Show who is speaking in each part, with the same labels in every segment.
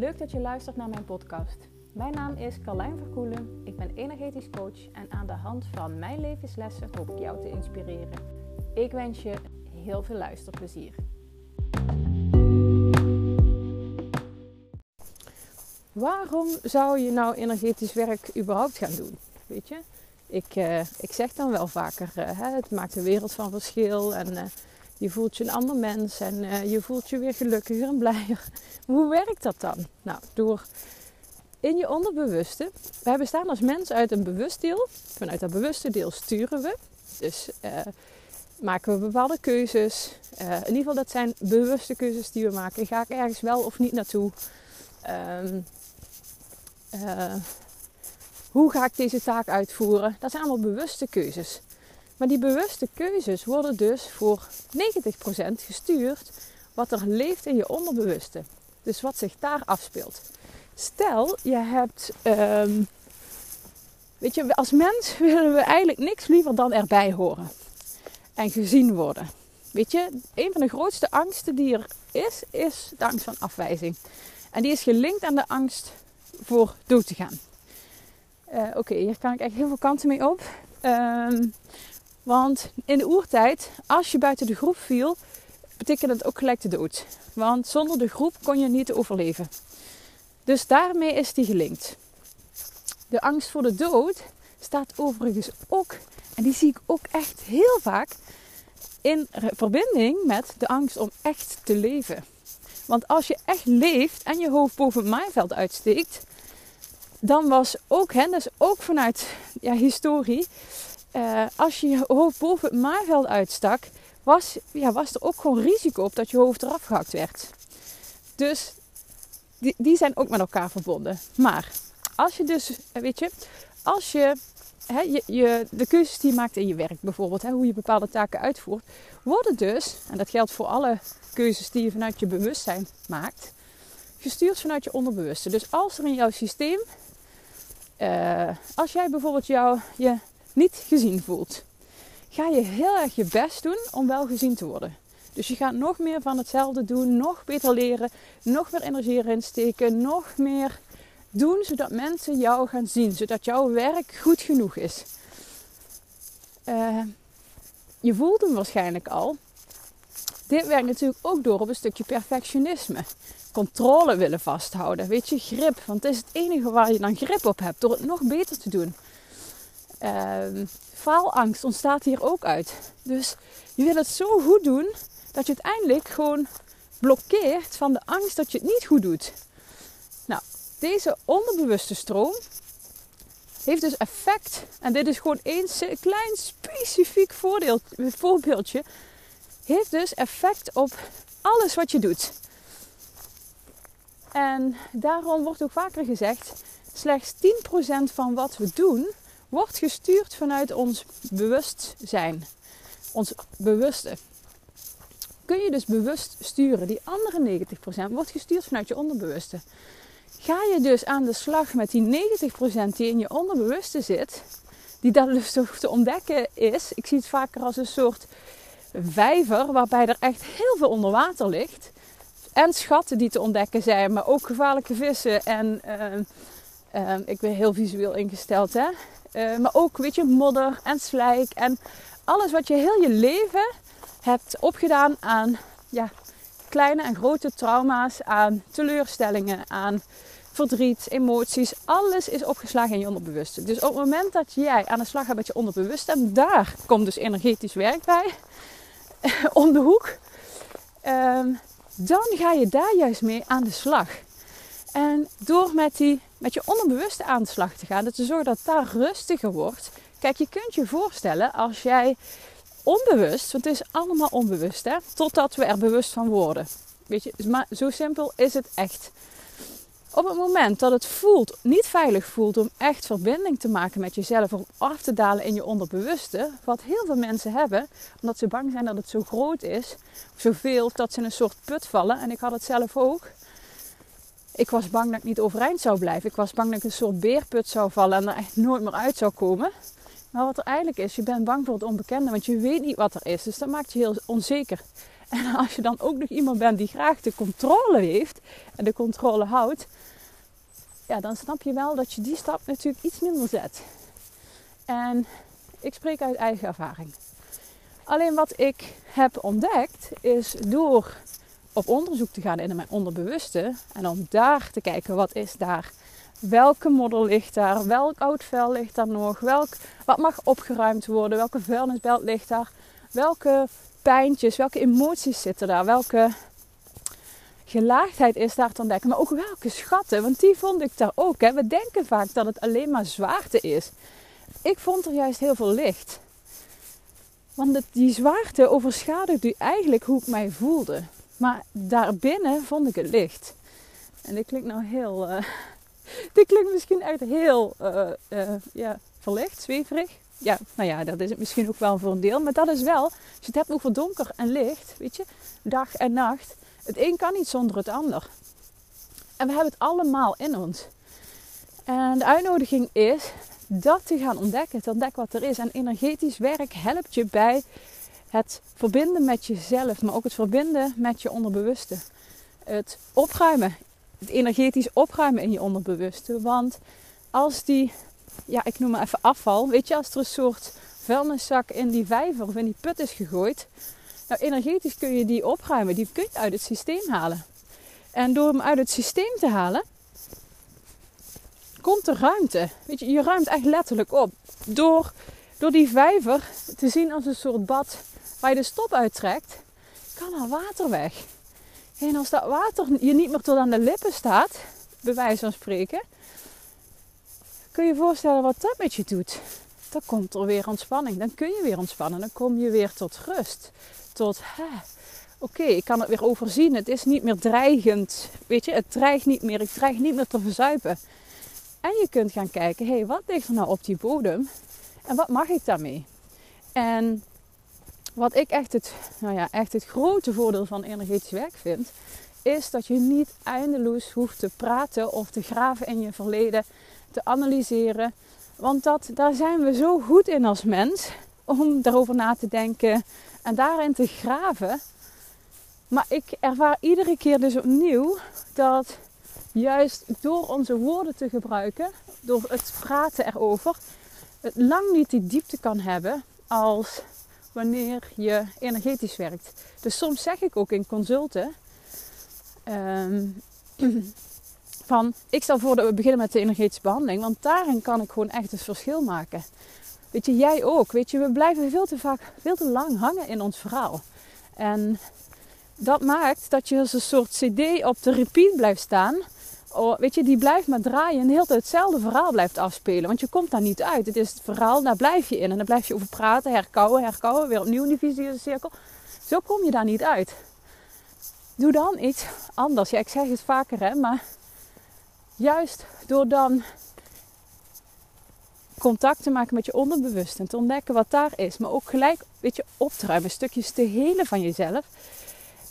Speaker 1: Leuk dat je luistert naar mijn podcast. Mijn naam is Carlijn Verkoelen. Ik ben energetisch coach en aan de hand van mijn levenslessen hoop ik jou te inspireren. Ik wens je heel veel luisterplezier. Waarom zou je nou energetisch werk überhaupt gaan doen? Weet je, ik, uh, ik zeg dan wel vaker, uh, het maakt een wereld van verschil en uh, je voelt je een ander mens en je voelt je weer gelukkiger en blijer. Hoe werkt dat dan? Nou, door in je onderbewuste. Wij bestaan als mens uit een bewust deel. Vanuit dat bewuste deel sturen we. Dus maken we bepaalde keuzes. in ieder geval, dat zijn bewuste keuzes die we maken. Ga ik ergens wel of niet naartoe? Uh, hoe ga ik deze taak uitvoeren? Dat zijn allemaal bewuste keuzes. Maar die bewuste keuzes worden dus voor 90% gestuurd wat er leeft in je onderbewuste. Dus wat zich daar afspeelt. Stel, je hebt. Um, weet je, als mens willen we eigenlijk niks liever dan erbij horen en gezien worden. Weet je, een van de grootste angsten die er is, is de angst van afwijzing. En die is gelinkt aan de angst voor dood te gaan. Uh, Oké, hier kan ik echt heel veel kanten mee op. Um, want in de oertijd, als je buiten de groep viel, betekende dat ook gelijk de dood. Want zonder de groep kon je niet overleven. Dus daarmee is die gelinkt. De angst voor de dood staat overigens ook, en die zie ik ook echt heel vaak, in verbinding met de angst om echt te leven. Want als je echt leeft en je hoofd boven het maaiveld uitsteekt, dan was ook, hè, dus ook vanuit ja, historie, uh, als je je hoofd boven het maaiveld uitstak, was, ja, was er ook gewoon risico op dat je hoofd eraf gehakt werd. Dus die, die zijn ook met elkaar verbonden. Maar als je dus, eh, weet je, als je, hè, je, de keuzes die je maakt in je werk bijvoorbeeld, hè, hoe je bepaalde taken uitvoert, worden dus, en dat geldt voor alle keuzes die je vanuit je bewustzijn maakt, gestuurd vanuit je onderbewuste. Dus als er in jouw systeem uh, als jij bijvoorbeeld jou, je niet gezien voelt, ga je heel erg je best doen om wel gezien te worden. Dus je gaat nog meer van hetzelfde doen, nog beter leren, nog meer energie erin steken, nog meer doen zodat mensen jou gaan zien, zodat jouw werk goed genoeg is. Uh, je voelt hem waarschijnlijk al. Dit werkt natuurlijk ook door op een stukje perfectionisme controle willen vasthouden. Weet je, grip. Want het is het enige waar je dan grip op hebt door het nog beter te doen. Uh, faalangst ontstaat hier ook uit. Dus je wil het zo goed doen dat je uiteindelijk gewoon blokkeert van de angst dat je het niet goed doet. Nou, deze onderbewuste stroom heeft dus effect. En dit is gewoon één klein specifiek voorbeeldje. Heeft dus effect op alles wat je doet. En daarom wordt ook vaker gezegd: slechts 10% van wat we doen wordt gestuurd vanuit ons bewustzijn, ons bewuste. Kun je dus bewust sturen. Die andere 90% wordt gestuurd vanuit je onderbewuste. Ga je dus aan de slag met die 90% die in je onderbewuste zit, die daar dus te ontdekken is. Ik zie het vaker als een soort vijver waarbij er echt heel veel onder water ligt en schatten die te ontdekken zijn, maar ook gevaarlijke vissen. En uh, ik ben heel visueel ingesteld, hè. Uh, maar ook, weet je, modder en slijk en alles wat je heel je leven hebt opgedaan aan ja, kleine en grote trauma's, aan teleurstellingen, aan verdriet, emoties. Alles is opgeslagen in je onderbewuste. Dus op het moment dat jij aan de slag gaat met je onderbewuste, en daar komt dus energetisch werk bij, om de hoek. Um, dan ga je daar juist mee aan de slag. En door met, die, met je onderbewuste aan de slag te gaan, dat te zorgen dat daar rustiger wordt. Kijk, je kunt je voorstellen als jij onbewust, want het is allemaal onbewust, hè, totdat we er bewust van worden. Weet je, maar zo simpel is het echt. Op het moment dat het voelt, niet veilig voelt om echt verbinding te maken met jezelf, om af te dalen in je onderbewuste, wat heel veel mensen hebben, omdat ze bang zijn dat het zo groot is, of zoveel, dat ze in een soort put vallen. En ik had het zelf ook. Ik was bang dat ik niet overeind zou blijven. Ik was bang dat ik een soort beerput zou vallen en er nooit meer uit zou komen. Maar wat er eigenlijk is, je bent bang voor het onbekende, want je weet niet wat er is. Dus dat maakt je heel onzeker. En als je dan ook nog iemand bent die graag de controle heeft en de controle houdt, ja, dan snap je wel dat je die stap natuurlijk iets minder zet. En ik spreek uit eigen ervaring. Alleen wat ik heb ontdekt is door op onderzoek te gaan in mijn onderbewuste en om daar te kijken wat is daar, welke model ligt daar, welk oud vel ligt daar nog, welk, wat mag opgeruimd worden, welke vuilnisbelt ligt daar, welke pijntjes, welke emoties zitten daar, welke gelaagdheid is daar te ontdekken, maar ook welke schatten, want die vond ik daar ook. Hè. We denken vaak dat het alleen maar zwaarte is. Ik vond er juist heel veel licht. Want die zwaarte overschaduwde eigenlijk hoe ik mij voelde. Maar daarbinnen vond ik het licht. En dit klinkt nou heel. Uh, dit klinkt misschien echt heel uh, uh, ja, verlicht, zweverig. Ja, nou ja, dat is het misschien ook wel voor een deel. Maar dat is wel, als je het hebt over donker en licht, weet je, dag en nacht. Het een kan niet zonder het ander. En we hebben het allemaal in ons. En de uitnodiging is dat te gaan ontdekken, te ontdekken wat er is. En energetisch werk helpt je bij het verbinden met jezelf, maar ook het verbinden met je onderbewuste. Het opruimen, het energetisch opruimen in je onderbewuste. Want als die, ja, ik noem maar even afval, weet je, als er een soort vuilniszak in die vijver of in die put is gegooid, nou, energetisch kun je die opruimen, die kun je uit het systeem halen. En door hem uit het systeem te halen, komt er ruimte. Weet je, je ruimt echt letterlijk op. Door, door die vijver te zien als een soort bad waar je de stop uittrekt, kan er water weg. En als dat water je niet meer tot aan de lippen staat, bij wijze van spreken, kun je je voorstellen wat dat met je doet. Dan komt er weer ontspanning. Dan kun je weer ontspannen. Dan kom je weer tot rust. Tot, oké, ik kan het weer overzien. Het is niet meer dreigend. Weet je, het dreigt niet meer. Ik dreig niet meer te verzuipen. En je kunt gaan kijken, hé, hey, wat ligt er nou op die bodem? En wat mag ik daarmee? En wat ik echt het, nou ja, echt het grote voordeel van energetisch werk vind, is dat je niet eindeloos hoeft te praten of te graven in je verleden, te analyseren. Want dat, daar zijn we zo goed in als mens om daarover na te denken en daarin te graven. Maar ik ervaar iedere keer dus opnieuw dat juist door onze woorden te gebruiken, door het praten erover, het lang niet die diepte kan hebben als wanneer je energetisch werkt. Dus soms zeg ik ook in consulten ehm, van ik stel voor dat we beginnen met de energetische behandeling, want daarin kan ik gewoon echt het verschil maken. Weet je, jij ook. Weet je, we blijven veel te vaak, veel te lang hangen in ons verhaal. En dat maakt dat je als een soort CD op de repeat blijft staan oh, weet je, die blijft maar draaien en de hele tijd hetzelfde verhaal blijft afspelen. Want je komt daar niet uit. Het is het verhaal, daar blijf je in. En dan blijf je over praten, herkouwen, herkouwen, weer opnieuw in die visieuze cirkel. Zo kom je daar niet uit. Doe dan iets anders. Ja, ik zeg het vaker, hè, maar juist door dan contact te maken met je onderbewust en te ontdekken wat daar is, maar ook gelijk, weet je, op te ruimen, stukjes te helen van jezelf.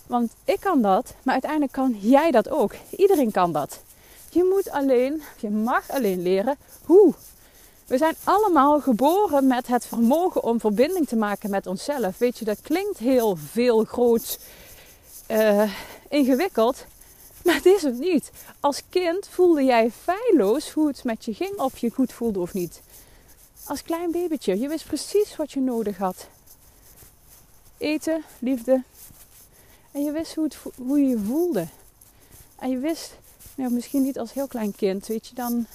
Speaker 1: Want ik kan dat, maar uiteindelijk kan jij dat ook. Iedereen kan dat. Je moet alleen, je mag alleen leren hoe. We zijn allemaal geboren met het vermogen om verbinding te maken met onszelf. Weet je, dat klinkt heel veel groot, uh, ingewikkeld, maar het is het niet. Als kind voelde jij feilloos hoe het met je ging, of je goed voelde of niet. Als klein babytje, je wist precies wat je nodig had. Eten, liefde. En je wist hoe, het, hoe je je voelde. En je wist nou, misschien niet als heel klein kind, weet je, dan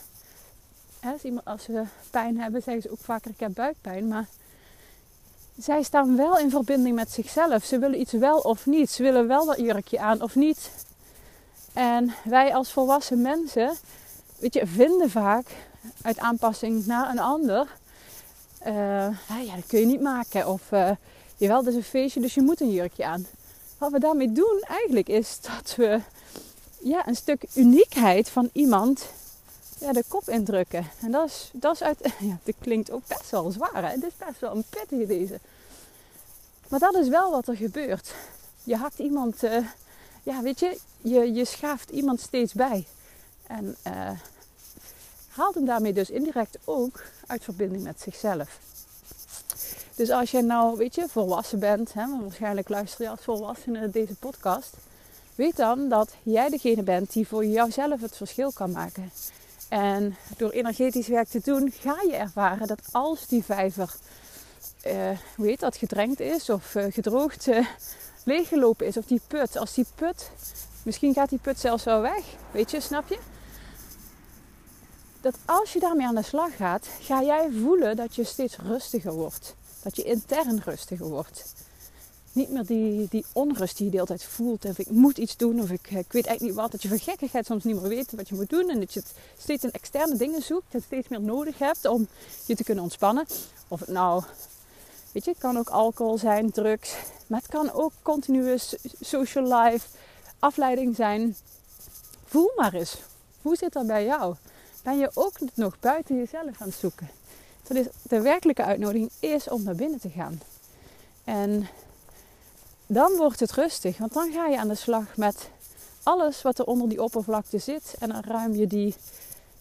Speaker 1: hè, als ze pijn hebben, zeggen ze ook vaker ik heb buikpijn, maar zij staan wel in verbinding met zichzelf. Ze willen iets wel of niet. Ze willen wel dat jurkje aan of niet. En wij als volwassen mensen, weet je, vinden vaak uit aanpassing naar een ander, uh, ja, dat kun je niet maken. Of uh, jawel, dat is een feestje, dus je moet een jurkje aan. Wat we daarmee doen eigenlijk is dat we ja, een stuk uniekheid van iemand ja, de kop indrukken. En dat is, dat is uit. Ja, dit klinkt ook best wel zwaar. Hè? Is best wel een pittige deze. Maar dat is wel wat er gebeurt. Je hakt iemand. Uh, ja, weet je, je, je schaaft iemand steeds bij. En uh, haalt hem daarmee dus indirect ook uit verbinding met zichzelf. Dus als jij nou, weet je, volwassen bent, hè, waarschijnlijk luister je als volwassene deze podcast, weet dan dat jij degene bent die voor jouzelf het verschil kan maken. En door energetisch werk te doen, ga je ervaren dat als die vijver, uh, hoe heet dat, gedrenkt is of uh, gedroogd, uh, leeggelopen is, of die put, als die put, misschien gaat die put zelfs wel weg, weet je, snap je? Dat als je daarmee aan de slag gaat, ga jij voelen dat je steeds rustiger wordt. Dat je intern rustiger wordt. Niet meer die, die onrust die je de hele tijd voelt. Of ik moet iets doen. Of ik, ik weet eigenlijk niet wat. Dat je van gekkigheid soms niet meer weet wat je moet doen. En dat je steeds in externe dingen zoekt. Dat je steeds meer nodig hebt om je te kunnen ontspannen. Of het nou, weet je, het kan ook alcohol zijn, drugs. Maar het kan ook continue social life, afleiding zijn. Voel maar eens. Hoe zit dat bij jou? Ben je ook nog buiten jezelf aan het zoeken? Dat is de werkelijke uitnodiging is om naar binnen te gaan. En dan wordt het rustig, want dan ga je aan de slag met alles wat er onder die oppervlakte zit. En dan ruim je die,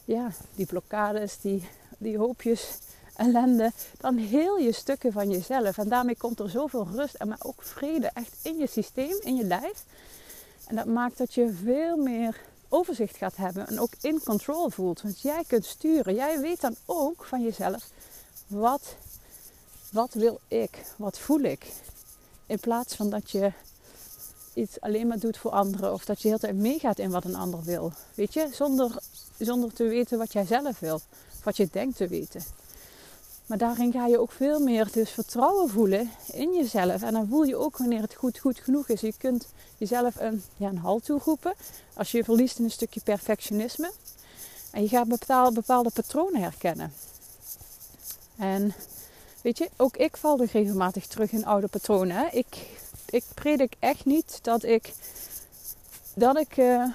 Speaker 1: ja, die blokkades, die, die hoopjes ellende, dan heel je stukken van jezelf. En daarmee komt er zoveel rust en maar ook vrede echt in je systeem, in je lijf. En dat maakt dat je veel meer overzicht gaat hebben en ook in control voelt. Want jij kunt sturen. Jij weet dan ook van jezelf wat, wat wil ik? Wat voel ik? In plaats van dat je iets alleen maar doet voor anderen of dat je de hele tijd meegaat in wat een ander wil. Weet je, zonder, zonder te weten wat jij zelf wil, wat je denkt te weten. Maar daarin ga je ook veel meer dus vertrouwen voelen in jezelf. En dan voel je ook wanneer het goed, goed genoeg is. Je kunt jezelf een, ja, een halt toeroepen als je verliest in een stukje perfectionisme. En je gaat bepaalde, bepaalde patronen herkennen. En weet je, ook ik val regelmatig terug in oude patronen. Ik, ik predik echt niet dat ik, dat ik, uh,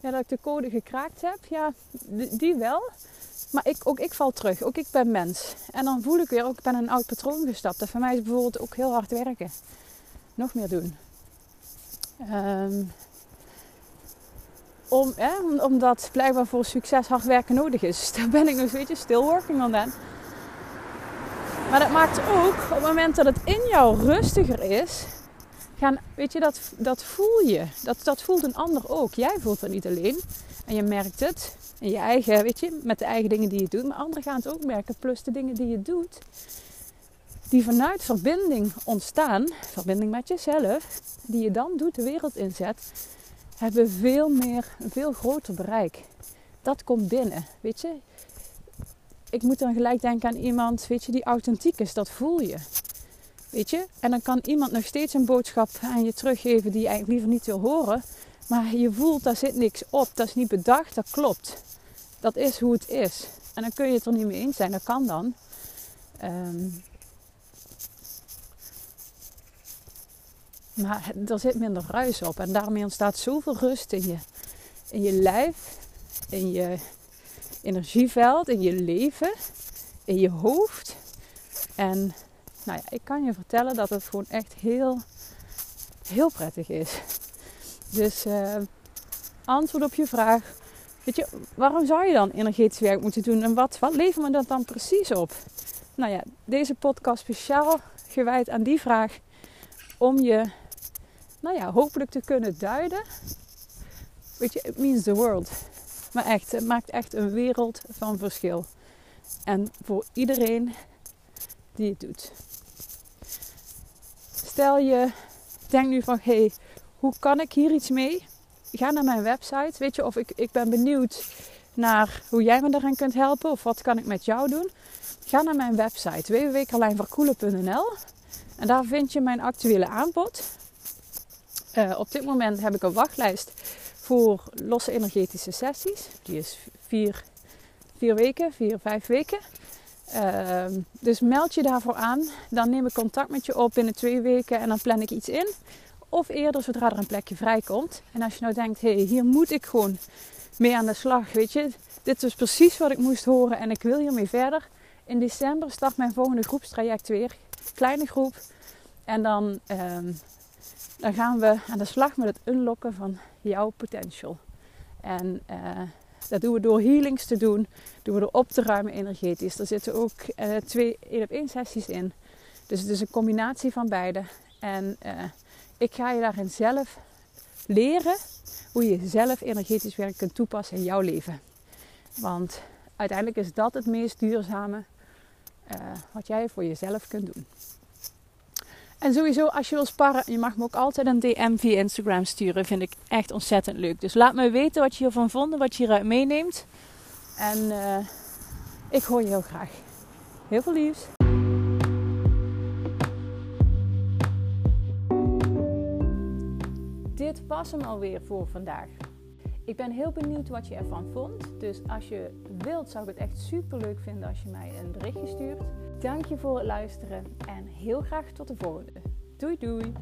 Speaker 1: ja, dat ik de code gekraakt heb. Ja, die wel. Maar ik, ook ik val terug. Ook ik ben mens. En dan voel ik weer, ook ik ben een oud patroon gestapt. En voor mij is bijvoorbeeld ook heel hard werken. Nog meer doen. Um, om, hè, omdat blijkbaar voor succes hard werken nodig is. Daar ben ik nog steeds still working on that. Maar dat maakt ook, op het moment dat het in jou rustiger is, gaan, weet je, dat, dat voel je. Dat, dat voelt een ander ook. Jij voelt het niet alleen. En je merkt het in je eigen, weet je, met de eigen dingen die je doet. Maar anderen gaan het ook merken. Plus de dingen die je doet, die vanuit verbinding ontstaan, verbinding met jezelf, die je dan doet, de wereld inzet, hebben veel meer, een veel groter bereik. Dat komt binnen, weet je. Ik moet dan gelijk denken aan iemand, weet je, die authentiek is. Dat voel je. Weet je? En dan kan iemand nog steeds een boodschap aan je teruggeven die je eigenlijk liever niet wil horen. Maar je voelt, daar zit niks op. Dat is niet bedacht, dat klopt. Dat is hoe het is. En dan kun je het er niet mee eens zijn. Dat kan dan. Um, maar er zit minder ruis op. En daarmee ontstaat zoveel rust in je, in je lijf, in je energieveld, in je leven, in je hoofd. En nou ja, ik kan je vertellen dat het gewoon echt heel, heel prettig is. Dus uh, antwoord op je vraag. Weet je, waarom zou je dan energetisch werk moeten doen? En wat, wat levert me dat dan precies op? Nou ja, deze podcast speciaal gewijd aan die vraag. Om je, nou ja, hopelijk te kunnen duiden. Weet je, it means the world. Maar echt, het maakt echt een wereld van verschil. En voor iedereen die het doet. Stel je denkt nu van, hé, hey, hoe kan ik hier iets mee? Ga naar mijn website, weet je, of ik, ik ben benieuwd naar hoe jij me daaraan kunt helpen of wat kan ik met jou doen. Ga naar mijn website www.carlijnverkoelen.nl en daar vind je mijn actuele aanbod. Uh, op dit moment heb ik een wachtlijst voor losse energetische sessies. Die is vier, vier weken, vier, vijf weken. Uh, dus meld je daarvoor aan. Dan neem ik contact met je op binnen twee weken en dan plan ik iets in. Of eerder zodra er een plekje vrijkomt. En als je nou denkt, hé, hey, hier moet ik gewoon mee aan de slag. Weet je, dit is precies wat ik moest horen en ik wil hiermee verder. In december start mijn volgende groepstraject weer. Kleine groep. En dan, um, dan gaan we aan de slag met het unlocken van jouw potential. En uh, Dat doen we door healings te doen, doen we door op te ruimen energetisch. Er zitten ook uh, twee één op één sessies in. Dus het is een combinatie van beide. En uh, ik ga je daarin zelf leren hoe je zelf energetisch werk kunt toepassen in jouw leven. Want uiteindelijk is dat het meest duurzame wat jij voor jezelf kunt doen. En sowieso, als je wil sparren, je mag me ook altijd een DM via Instagram sturen. Vind ik echt ontzettend leuk. Dus laat me weten wat je hiervan vond, wat je hieruit meeneemt. En uh, ik hoor je heel graag. Heel veel liefs. Dit was hem alweer voor vandaag. Ik ben heel benieuwd wat je ervan vond. Dus als je wilt, zou ik het echt super leuk vinden als je mij een berichtje stuurt. Dank je voor het luisteren en heel graag tot de volgende. Doei doei!